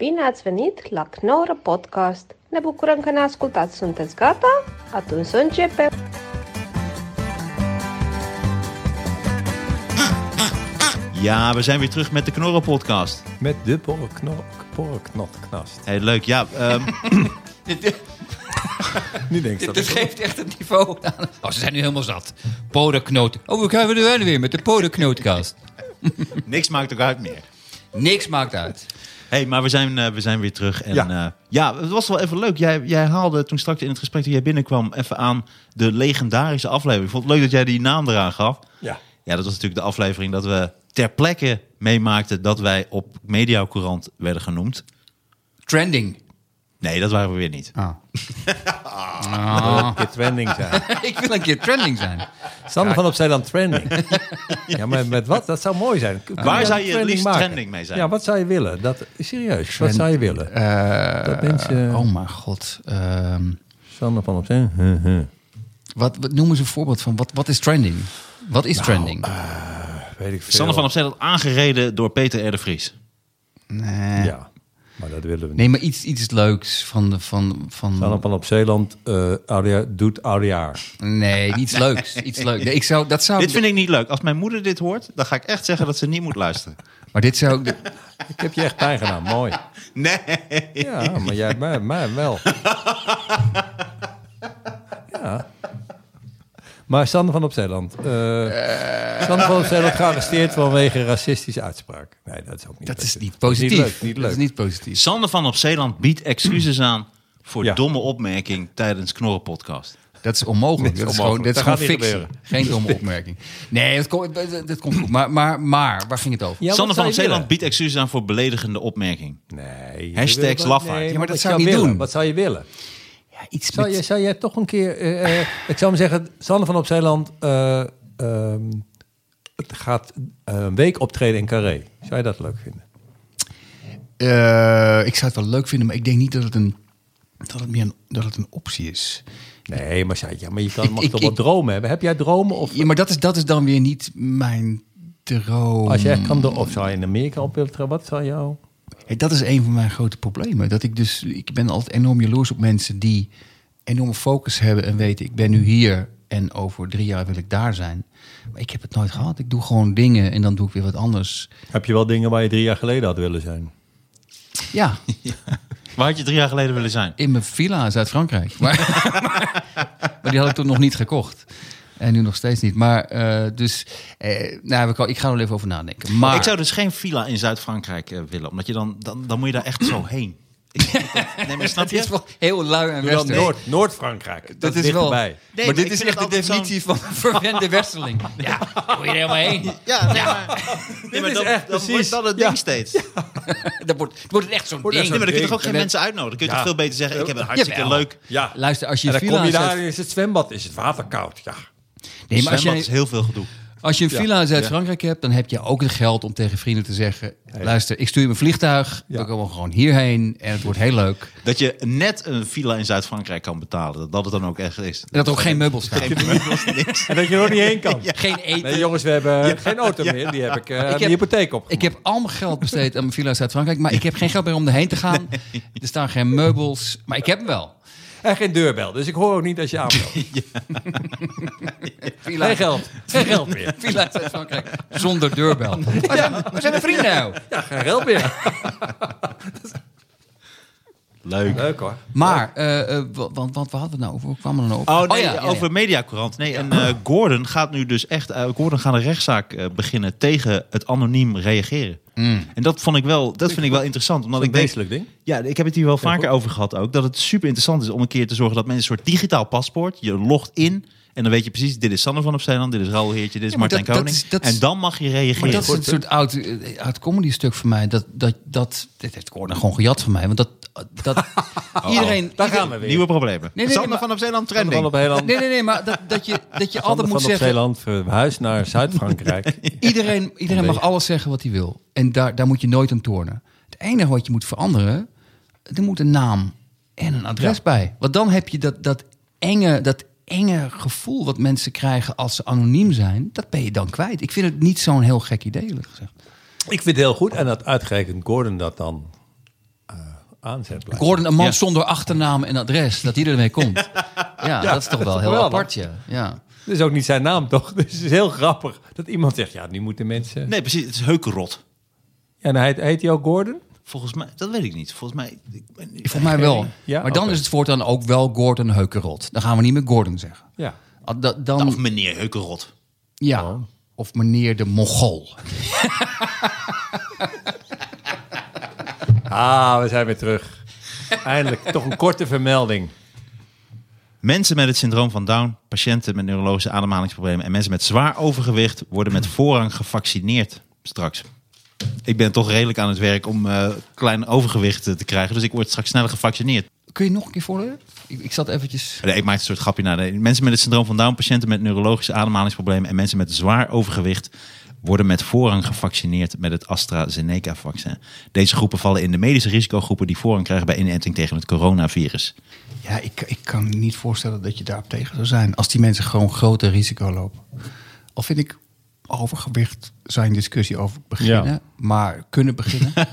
Bine ați venit la Knorr Podcast! Ne bucurăm că ne ascultați! Sunteți gata? Atunci să începem! Ja, we zijn weer terug met de Knorren podcast. Met de porreknor- porreknotknast. Hey, leuk. Ja, ehm, Nu denk ik dat dit ik- geeft echt een niveau aan. Oh, ze zijn nu helemaal zat. Podenknoot. Oh, we gaan we er weer met de podenknootkast. niks maakt ook uit meer. Niks maakt uit. Hey, maar we zijn, eh, we zijn weer terug. En, Ja. ja. ja, het was wel even leuk. Jij, jij haalde toen straks in het gesprek dat jij binnenkwam... even aan de legendarische aflevering. Ik vond het leuk dat jij die naam eraan gaf. Ja. Ja, dat was natuurlijk de aflevering dat we ter plekke meemaakten... dat wij op Mediacourant werden genoemd. Trending. Nee, dat waren we weer niet. Ah. Een keer trending zijn. Ik wil een keer trending zijn. Sander van op Zeeland trending. Ja, maar met wat? Dat zou mooi zijn. Kun Waar een zou je het trending liefst maken? trending mee zijn? Ja, wat zou je willen? Dat, serieus, wat zou je willen? dat mensen... Oh mijn god. Ehm, Sander van op Zeeland. huh, huh. wat, wat noemen ze een voorbeeld van? Wat, wat is trending? Wat is trending? Weet ik veel. Sander van Opzijl aangereden door Peter R. de Vries. nee. Ja, dat willen we niet. nee, maar iets, iets leuks van... de- van, van op Zeeland eh, oudejaar- doet oudejaar. Nee, iets leuks. Iets leuks. Nee, ik zou, dat zou, Dit vind ik niet leuk. Als mijn moeder dit hoort, dan ga ik echt zeggen dat ze niet moet luisteren. Maar dit zou... Ik heb je echt pijn gedaan, mooi. Nee. Ja, maar jij mij, mij wel. Ja. Maar Sander van op Zeeland. eh Sander van op Zeeland gearresteerd vanwege racistische uitspraak. Nee, dat is ook niet Dat is niet Dat is positief. leuk, niet Dat leuk. is niet positief. Sander van op Zeeland biedt excuses aan voor Ja. domme opmerking tijdens Knorren podcast. Dat is onmogelijk. Dat Dat is gewoon, dat is gewoon Dat fictie. Geen domme opmerking. Nee, dat komt, dat, dat komt goed. Maar, maar, maar, waar ging het over? Ja, Sander van je Zeeland biedt excuses aan voor beledigende opmerking. Nee. Hashtags je lafaard. nee, Ja, maar dat zou ik niet willen? doen. Wat zou je willen? Ja, iets Zou, met- je, zou jij toch een keer... eh, eh, ik zou maar zeggen, Sander van op Zeeland eh, ehm, het gaat een week optreden in Carré. Zou je dat leuk vinden? Eh, ik zou het wel leuk vinden, maar ik denk niet dat het een, dat het meer een, dat het een optie is. Nee, maar, zei, ja, maar je kan, Ik- mag ik- toch wel ik- dromen hebben? Heb jij dromen? Of Ja, maar dat is, dat is dan weer niet mijn droom. als jij kan, of zou je in Amerika op willen? Wat zou jou... Dat is een van mijn grote problemen. Dat ik dus, ik ben altijd enorm jaloers op mensen die enorme focus hebben en weten, ik ben nu hier en over drie jaar wil ik daar zijn. Maar ik heb het nooit gehad. Ik doe gewoon dingen en dan doe ik weer wat anders. Heb je wel dingen waar je drie jaar geleden had willen zijn? Ja, Waar had je drie jaar geleden willen zijn? in mijn villa in Zuid-Frankrijk. Maar, maar die had ik toen nog niet gekocht. En nu nog steeds niet. Maar eh, dus, eh, nou, ik ga er even over nadenken. Maar Ik zou dus geen villa in Zuid-Frankrijk eh, willen. Omdat je dan, dan, dan moet je daar echt zo heen. Nee, maar snap het is je? wel heel lui en westers. Noord, Noord-Frankrijk. Dat, Dat is wel. Nee, maar maar dit is echt de definitie van een verwende westerling. Ja, daar moet je er helemaal heen. Ja, nee, maar, nee, maar is dan, echt dan precies. wordt dat het Ja. ding steeds. Dan wordt, wordt het echt zo'n Wordt ding. Nee, maar dan kun je toch ook En geen mensen uitnodigen? Dan kun je Ja. toch veel beter zeggen, ik heb een hartstikke leuk... Ja. Luister, als je En een dan kom villa je daar is het zwembad, is het water koud. Ja. Nee, maar als is heel veel gedoe. als je een villa in Zuid-Frankrijk hebt, dan heb je ook het geld om tegen vrienden te zeggen: luister, ik stuur je mijn vliegtuig, Ja. we komen gewoon hierheen en het wordt heel leuk. Dat je net een villa in Zuid-Frankrijk kan betalen. Dat het dan ook echt is. En dat er ook geen meubels staan. Geen meubels, niks. En dat je er nog niet heen kan. Geen eten. Nee, jongens, we hebben geen auto meer. Die heb ik eh aan de hypotheek op. Ik heb al mijn geld besteed aan mijn villa in Zuid-Frankrijk, maar ik heb geen geld meer om erheen te gaan. Er staan geen meubels, maar ik heb hem wel. En geen deurbel, dus ik hoor ook niet als je aanbelt. Villa, Geen geld. Geen geld meer. Villa in Zuid-Frankrijk zonder deurbel. Waar zijn, waar zijn mijn vrienden nou? Ja, geen geld meer. Leuk. Leuk hoor. Maar, eh, eh, wa- want wat, wat hadden we het nou over? Hoe kwam er nou op? Oh nee, ja, ja, ja. over Mediacorant. Nee, en eh, Gordon gaat nu dus echt... eh, Gordon gaat een rechtszaak eh, beginnen tegen het anoniem reageren. Mm. En dat vond ik wel, dat vind ik wel interessant. Omdat ik denk, wezenlijk ding. ja, ik heb het hier wel vaker over gehad ook. Dat het super interessant is om een keer te zorgen dat mensen een soort digitaal paspoort. Je logt in en dan weet je precies, dit is Sander van op Zeeland, dit is Raoul Heertje, dit is Ja, Martijn dat- dat Koning. is- dat is- en dan mag je reageren. Maar dat is een soort oud, eh, oud comedy stuk voor mij. Dat, dat, dat, dit heeft Gordon gewoon gejat van mij. Want dat, dat iedereen... Daar gaan we weer. Nieuwe problemen. nee, nee, Sander maar- van op Zeeland Sander trending. van op Zeeland. Nee, nee, nee, maar dat, dat je, dat je altijd moet van op zeggen... Zeeland verhuisd naar Zuid-Frankrijk. Iedereen, iedereen mag alles zeggen wat hij wil. En daar, daar moet je nooit aan tornen. Het enige wat je moet veranderen... er moet een naam en een adres Ja. bij. Want dan heb je dat, dat, enge, dat enge gevoel wat mensen krijgen als ze anoniem zijn... dat ben je dan kwijt. Ik vind het niet zo'n heel gek idee, eerlijk gezegd. ik vind het heel goed. En dat uitgerekend Gordon dat dan eh, aanzet. Gordon, een man Ja. zonder achternaam en adres, dat hij ermee komt. Ja, dat is toch wel heel apart, ja. ja. Dat is ook niet zijn naam, toch? Dus het is heel grappig dat iemand zegt, ja, nu moeten mensen... Nee, precies. Het is heukenrot. Ja, en heet, heet hij ook Gordon? Volgens mij, dat weet ik niet. Volgens mij... ik ben- Volgens mij wel. Ja? Maar dan is het voortaan ook wel Gordon Heukerot. Dan gaan we niet meer Gordon zeggen. Ja. Ah, da- Dan, Of meneer Heukenrot. ja. Of meneer de Mongool. Ah, we zijn weer terug. Eindelijk, toch een korte vermelding. Mensen met het syndroom van Down, patiënten met neurologische ademhalingsproblemen en mensen met zwaar overgewicht worden met voorrang gevaccineerd straks. Ik ben toch redelijk aan het werk om eh, klein overgewicht te krijgen, dus ik word straks sneller gevaccineerd. Kun je nog een keer voorlezen? Ik, ik zat eventjes... Nee, ik maak een soort grapje naar. de- Mensen met het syndroom van Down, patiënten met neurologische ademhalingsproblemen en mensen met zwaar overgewicht worden met voorrang gevaccineerd met het AstraZeneca-vaccin. Deze groepen vallen in de medische risicogroepen die voorrang krijgen bij inenting tegen het coronavirus. Ja, ik, ik kan me niet voorstellen dat je daarop tegen zou zijn. Als die mensen gewoon groter risico lopen. Al vind ik overgewicht zijn discussie over beginnen. Ja. Maar kunnen beginnen.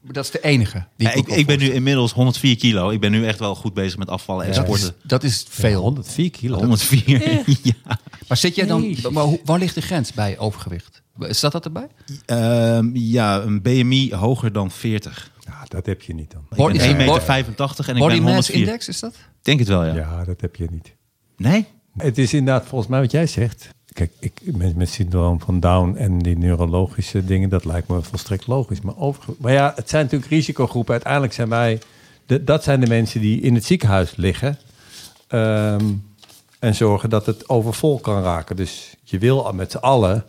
Maar dat is de enige. Die Ja, ik, ben nu inmiddels 104 kilo. Ik ben nu echt wel goed bezig met afvallen en Ja, sporten. Dat is veel. 104 kilo. 104. ja. Maar zit jij dan... Maar hoe- waar ligt de grens bij overgewicht? Staat dat erbij? Ehm, ja, een BMI hoger dan 40. Ja, dat heb je niet dan. Ik ben 1,85 Body- meter 85 en ik Body ben mass 104. index is dat? Denk het wel, ja. Ja, dat heb je niet. Nee? Het is inderdaad volgens mij wat jij zegt. Kijk, ik, met, syndroom van Down en die neurologische dingen, dat lijkt me volstrekt logisch. Maar, over, maar ja, het zijn natuurlijk risicogroepen. Uiteindelijk zijn wij, de, dat zijn de mensen die in het ziekenhuis liggen ehm, en zorgen dat het overvol kan raken. Dus je wil met z'n allen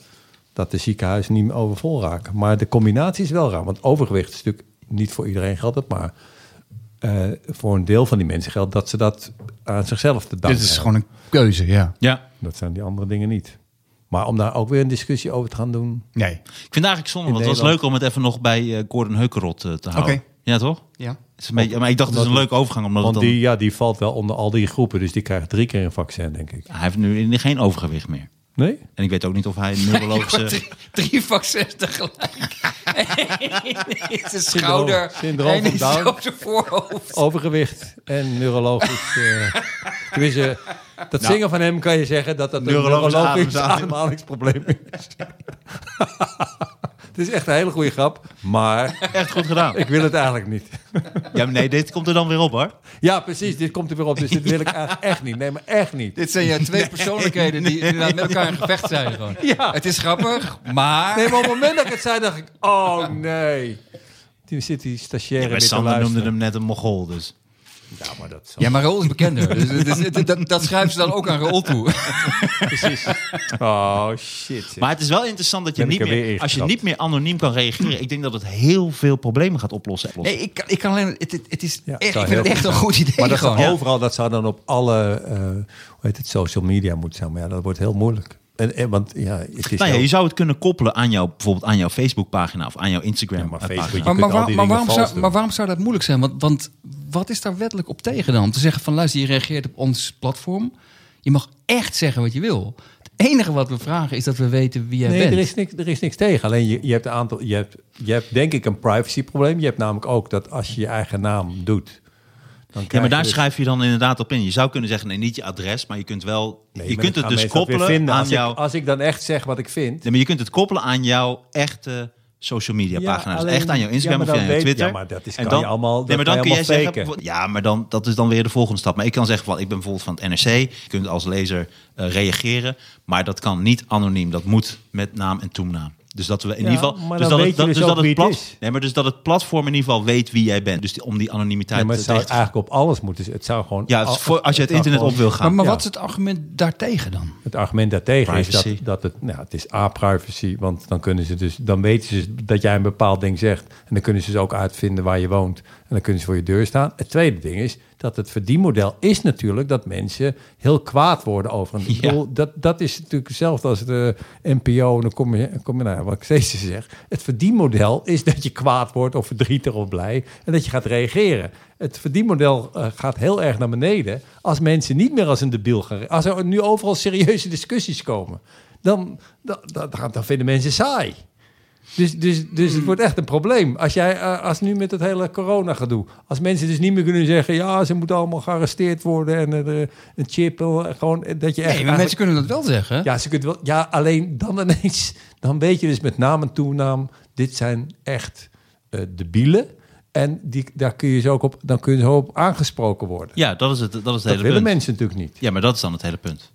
dat de ziekenhuizen niet meer overvol raken. Maar de combinatie is wel raar, want overgewicht is natuurlijk niet voor iedereen geldt maar eh, voor een deel van die mensen geldt dat ze dat aan zichzelf te danken Dit is hebben. gewoon een keuze, ja. Ja. Dat zijn die andere dingen niet. Maar om daar ook weer een discussie over te gaan doen. Nee. Ik vind het eigenlijk zonde, want het was leuk om het even nog bij eh, Gordon Heukerot eh, te houden. Oké. Ja, toch? Ja. Het is een beetje, maar ik dacht, het is een leuke overgang. Omdat Want dan, die, ja, die valt wel onder al die groepen. Dus die krijgt drie keer een vaccin, denk ik. hij heeft nu geen overgewicht meer. Nee? En ik weet ook niet of hij neurologische... Drie, drie vaccins tegelijk. Eén in zijn schouder. syndroom één van Down. op zijn voorhoofd. Overgewicht en neurologisch. eh tenminste, dat zingen van hem kan je zeggen dat dat een Neurologisch neurologisch adem- ademhalingsprobleem is. Het is echt een hele goede grap, maar Echt goed gedaan. ik wil het eigenlijk niet. Ja, maar nee, dit komt er dan weer op, hoor. Ja, precies, dit komt er weer op, dus dit wil ik eigenlijk echt niet. Nee, maar echt niet. Dit zijn ja twee persoonlijkheden die inderdaad met elkaar in gevecht zijn. Gewoon. Ja. Het is grappig, maar... Nee, maar op het moment dat ik het zei, dacht ik, oh nee. Toen zit die stagiaire Ja, bij weer te Sander noemde hem net een mogol, dus... Ja, maar dat is Ja, maar Raoul is bekender. Dus, dus- dus- dat, dat schrijven ze dan ook aan Raoul toe. precies. Oh, shit. zeg. Maar het is wel interessant dat je Ben niet er meer, als je niet meer anoniem kan reageren. Ik denk dat het heel veel problemen gaat oplossen. Nee, ik, kan- ik kan alleen... Het, het, het is Ja, echt, ik vind het echt een goed idee Maar dat gewoon. zou Ja. overal, dat zou dan op alle, eh, hoe heet het, social media moeten zijn. Maar ja, dat wordt heel moeilijk. En, en, want ja, het is Nou ja, je zou het kunnen koppelen aan jouw, bijvoorbeeld aan jouw Facebookpagina of aan jouw Instagram. Ja, maar. Facebook- waar- waarom zou, doen. maar waarom zou dat moeilijk zijn? Want, want wat is daar wettelijk op tegen dan? Om te zeggen van luister, je reageert op ons platform. Je mag echt zeggen wat je wil. Het enige wat we vragen is dat we weten wie jij Nee, bent. er is, niks, er is niks tegen. Alleen je, je hebt een aantal. Je hebt, je hebt denk ik een privacyprobleem. Je hebt namelijk ook dat als je je eigen naam doet. Dan Ja, maar daar je dus- schrijf je dan inderdaad op in. Je zou kunnen zeggen, nee, niet je adres, maar je kunt wel, Nee, je kunt dan het dus koppelen vinden. aan als jouw, Ik, als ik dan echt zeg wat ik vind. nee, maar je kunt het koppelen aan jouw echte social media Ja, pagina's. alleen- echt aan jouw Instagram ja, of dan aan jouw weet- Twitter. ja, maar dat is- En kan je allemaal- Nee, maar dan je kun jij allemaal zeggen, ja, maar dan, dat is dan weer de volgende stap. Maar ik kan zeggen, van, ik ben bijvoorbeeld van het NRC. Je kunt als lezer eh, reageren, maar dat kan niet anoniem. Dat moet met naam en toennaam. Dus dat we in Ja, ieder geval. maar dus dat het, dat, dus dus dat het nee, maar dus dat het platform in ieder geval weet wie jij bent. Dus die, om die anonimiteit Ja, maar te het zou te gaan. eigenlijk op alles moeten. Het zou gewoon. Ja, al- voor, als je het zou internet gewoon- op wil gaan. maar maar Ja. wat is het argument daartegen dan? Het argument daartegen is dat, dat het, nou, het is A-privacy, want dan kunnen ze dus, dan weten ze dat jij een bepaald ding zegt. En dan kunnen ze dus ook uitvinden waar je woont. En dan kunnen ze voor je deur staan. Het tweede ding is dat het verdienmodel is natuurlijk dat mensen heel kwaad worden over een. Ja. bedoel, dat, dat is natuurlijk hetzelfde als de NPO. En dan kom je, kom je naar wat ik steeds zeg. Het verdienmodel is dat je kwaad wordt of verdrietig of blij. En dat je gaat reageren. Het verdienmodel eh, gaat heel erg naar beneden als mensen niet meer als een debiel gaan. Als er nu overal serieuze discussies komen, dan, dan, dan vinden mensen saai. Dus, dus, dus het wordt echt een probleem. Als jij, eh, als nu met het hele corona gedoe, als mensen dus niet meer kunnen zeggen, ja, ze moeten allemaal gearresteerd worden en eh, een chip, eh, gewoon dat je echt. Nee, maar mensen kunnen dat wel zeggen. Ja, ze kunnen wel. Ja, alleen dan ineens, dan weet je dus met naam en toenaam, dit zijn echt eh debielen. En die, daar kun je zo ook op, dan kun je zo op aangesproken worden. Ja, dat is het, dat is het dat hele willen punt. mensen natuurlijk niet. Ja, maar dat is dan het hele punt.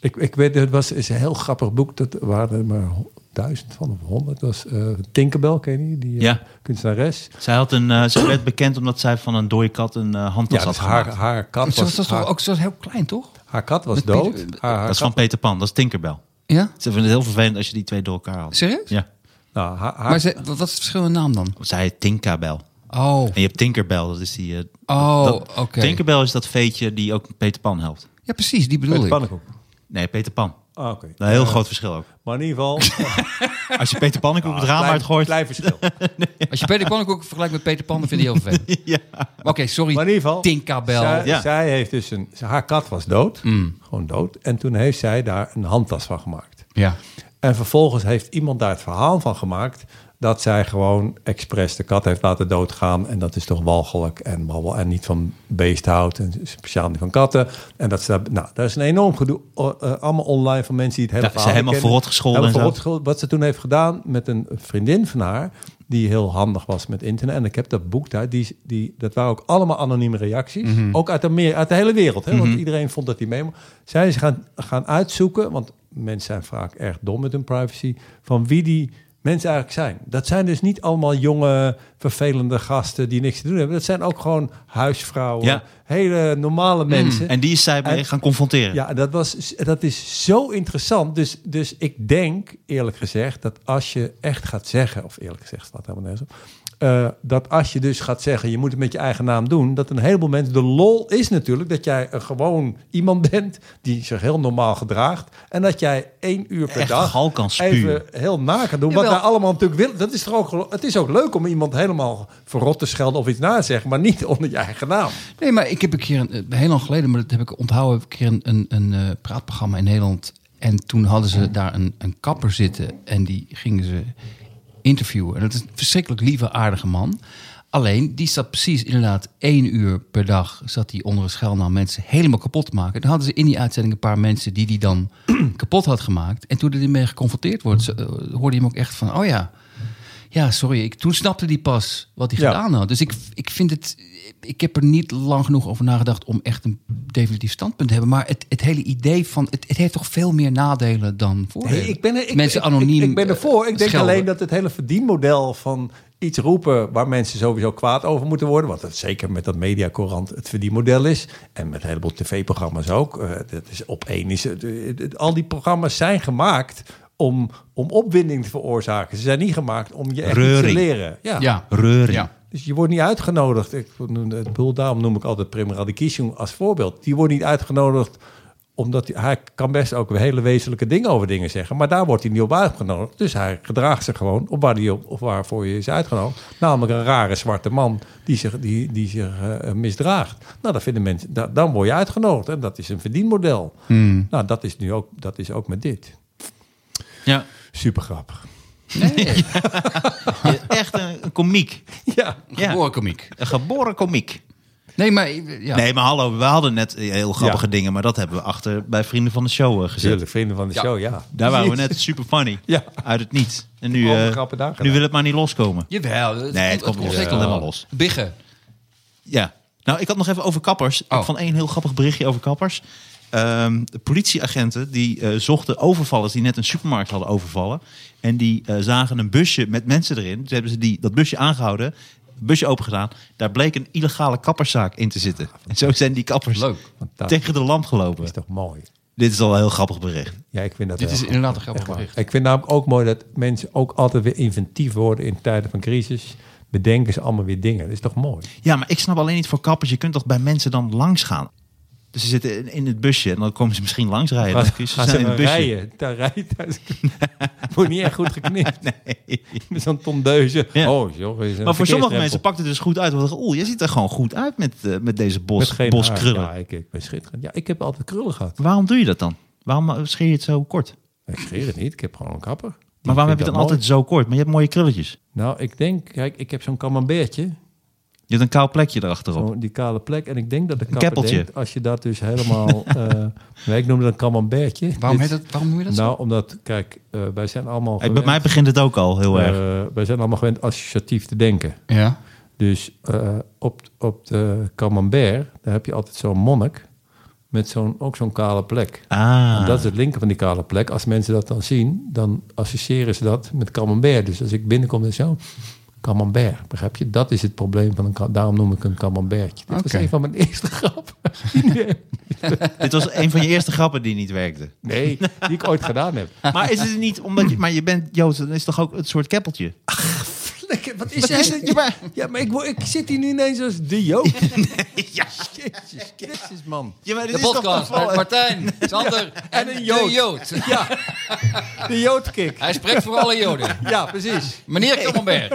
Ik, ik weet, het was is een heel grappig boek. Dat waren maar duizend van of honderd. Dat was eh, Tinkerbell, ken je die? die eh, Ja. kunstenares. Zij, had een, eh, zij werd bekend omdat zij van een dode kat een eh, handtas Ja, had dus haar, gemaakt. haar kat was, was haar, ook zo heel klein, toch? haar kat was Met dood. Peter- Haar, haar dat is van Peter Pan, dat is Tinkerbell. Ja? Ze vinden het heel vervelend als je die twee door elkaar haalt. Serieus? Ja. nou, haar, haar- Maar ze, wat is het verschil in naam dan? Zij heet Tinkerbell. Oh, En je hebt Tinkerbell, dat is die... oh oké. Tinkerbell is dat veetje die ook Peter Pan helpt. Ja, precies, die bedoel Peter ik. Pannenkoek. Nee, Peter Pan. Ah, oké. Een heel Ja, groot verschil ook. Maar in ieder geval... Als je Peter Pannenkoek het raam klein- uitgooit... Klein verschil. Als je Peter Pannenkoek vergelijkt met Peter Pan, dan vind je heel vervelend. Ja. Oké, sorry. Maar in ieder geval... Tinkerbell. Zij, Ja. zij heeft dus een... Haar kat was dood. Mm. Gewoon dood. En toen heeft zij daar een handtas van gemaakt. Ja. En vervolgens heeft iemand daar het verhaal van gemaakt dat zij gewoon expres de kat heeft laten doodgaan. En dat is toch walgelijk en, babbel, en niet van beesthout en speciaal niet van katten. En dat ze daar, nou, daar is een enorm gedoe, eh, eh, allemaal online van mensen die het hele Ja, ze helemaal kennen. verrot gescholden Helemaal en verrot gescholden. Wat ze toen heeft gedaan met een vriendin van haar, die heel handig was met internet. En ik heb dat boek daar, die, die, dat waren ook allemaal anonieme reacties. Ook uit de, meer, uit de hele wereld, hè, want iedereen vond dat die mee. Zij is gaan, gaan uitzoeken, want mensen zijn vaak erg dom met hun privacy, van wie die mensen eigenlijk zijn. Dat zijn dus niet allemaal jonge, vervelende gasten die niks te doen hebben. Dat zijn ook gewoon huisvrouwen, Ja. hele normale mensen. En die is zij mee En- gaan confronteren. Ja, dat, was, dat is zo interessant. Dus, dus ik denk, eerlijk gezegd, dat als je echt gaat zeggen... of eerlijk gezegd, staat helemaal nergens op... eh, dat als je dus gaat zeggen, je moet het met je eigen naam doen... dat een heleboel mensen... De lol is natuurlijk dat jij een gewoon iemand bent... die zich heel normaal gedraagt... en dat jij één uur per Echt dag... kan even heel na kan doen. Wat wij allemaal natuurlijk willen. Dat is toch ook, het is ook leuk om iemand helemaal verrot te schelden... of iets na te zeggen, maar niet onder je eigen naam. Nee, maar ik heb een keer, een, eh, heel lang geleden, maar dat heb ik onthouden, heb ik een keer een, een, een eh, praatprogramma in Nederland. En toen hadden ze daar een, een kapper zitten en die gingen ze interviewen. En dat is een verschrikkelijk lieve, aardige man. Alleen, die zat precies inderdaad één uur per dag... zat hij onder een schuilnaam mensen helemaal kapot te maken. Dan hadden ze in die uitzending een paar mensen die die dan kapot had gemaakt. En toen hij ermee geconfronteerd wordt, eh, hoorde je hem ook echt van... oh ja, ja, sorry. Ik, toen snapte hij pas wat hij Ja. gedaan had. Dus ik, ik vind het. Ik heb er niet lang genoeg over nagedacht om echt een definitief standpunt te hebben. Maar het, het hele idee van. Het, het heeft toch veel meer nadelen dan voordelen. Nee, ik ben er, ik, Mensen anoniem. Ik, ik ben ervoor. Ik denk schelden. alleen dat het hele verdienmodel van iets roepen waar mensen sowieso kwaad over moeten worden. Want het zeker met dat mediacorant het verdienmodel is. En met een heleboel tv-programma's ook. Eh, dat is op één is het- al die programma's zijn gemaakt om, om opwinding te veroorzaken. Ze zijn niet gemaakt om je echt iets te leren. Ja. Ja. Reuring. Ja. Dus je wordt niet uitgenodigd. Ik, het bedoel, daarom noem ik altijd Prim Radikishun als voorbeeld. Die wordt niet uitgenodigd omdat hij, hij kan best ook hele wezenlijke dingen over dingen zeggen. Maar daar wordt hij niet op uitgenodigd. Dus hij gedraagt zich gewoon op waar hij op, of waarvoor je is uitgenodigd. Namelijk een rare zwarte man die zich, die, die zich eh, misdraagt. Nou, dat vinden mensen, da- dan word je uitgenodigd. En dat is een verdienmodel. Hmm. Nou, dat is nu ook, dat is ook met dit. Ja. Super grappig. Nee, Echt een, een komiek. Ja. Geboren komiek. Een geboren komiek. Nee, maar. Ja. Nee, maar hallo, we hadden net heel grappige Ja. dingen, maar dat hebben we achter bij Vrienden van de Show eh, gezet. Tuurlijk, vrienden van de Ja. show, ja. Daar waren we net super funny. Ja. Uit het niets. En nu, eh, nu wil het maar niet loskomen. Jawel. Nee, het komt zeker Het komt helemaal los. Biggen. Ja. Nou, ik had nog even over kappers. Oh. Ik vond één heel grappig berichtje over kappers. Ehm, de politieagenten die eh, zochten overvallers die net een supermarkt hadden overvallen. En die eh, zagen een busje met mensen erin. Toen hebben ze die, dat busje aangehouden, busje opengedaan. Daar bleek een illegale kapperszaak in te zitten. En zo zijn die kappers Leuk. Fantastisch. tegen de lamp gelopen. is toch mooi. Dit is al een heel grappig bericht. Ja, ik vind dat Dit is inderdaad een grappig bericht. Ik vind namelijk ook mooi dat mensen ook altijd weer inventief worden in tijden van crisis. Bedenken ze allemaal weer dingen. Dat is toch mooi? Ja, maar ik snap alleen niet voor kappers. Je kunt toch bij mensen dan langs gaan? Dus ze zitten in- het busje en dan komen ze misschien langs rijden. Dan Gaan snel ze in het busje. rijden? Daar rijdt. Wordt niet echt goed geknipt. Nee. Met zo'n tondeuze. Ja. Oh, joh. Maar voor sommige mensen pakt het dus goed uit. Want oeh, je ziet er gewoon goed uit met, eh, met deze Met bos, geen boskrullen. Ja, ik, ik ben schitterend. Ja, ik heb altijd krullen gehad. Waarom doe je dat dan? Waarom eh, scheer je het zo kort? Ik scheer het niet. Ik heb gewoon een kapper. Maar waarom heb je dan altijd zo kort? Maar je hebt mooie krulletjes. Nou, ik denk, kijk, ik heb zo'n camembertje. Je hebt een kaal plekje erachterop. Zo, die kale plek. En ik denk dat de kapper keppeltje. denkt, als je dat dus helemaal... eh nee, ik noem het een camembertje. Waarom, heet dat, waarom noem je dat zo? Nou, omdat, kijk, eh, wij zijn allemaal Hey, bij mij begint het ook al heel erg. eh, wij zijn allemaal gewend associatief te denken. Ja. Dus eh, op, op de camembert, daar heb je altijd zo'n monnik met zo'n, ook zo'n kale plek. Ah. En dat is het linker van die kale plek. Als mensen dat dan zien, dan associëren ze dat met camembert. Dus als ik binnenkom, dan is zo camembert. Begrijp je? Dat is het probleem van een Daarom noem ik een camembertje. Dit was een van mijn eerste grappen. Dit was een van je eerste grappen die niet werkte. nee, die ik ooit gedaan heb. Maar is het niet omdat je... Maar je bent Joods, dan is het toch ook het soort keppeltje? Lekker, wat is Wat is het? Ja, maar- Ja, maar ik, ik zit hier nu ineens als de Jood. Ja. Jezus Christus, man. Ja, maar De is toch podcast met Martijn, Sander en een een Jood. Jood. Ja, de Joodkick. Hij spreekt voor alle Joden. Ja, precies. Meneer Camembert.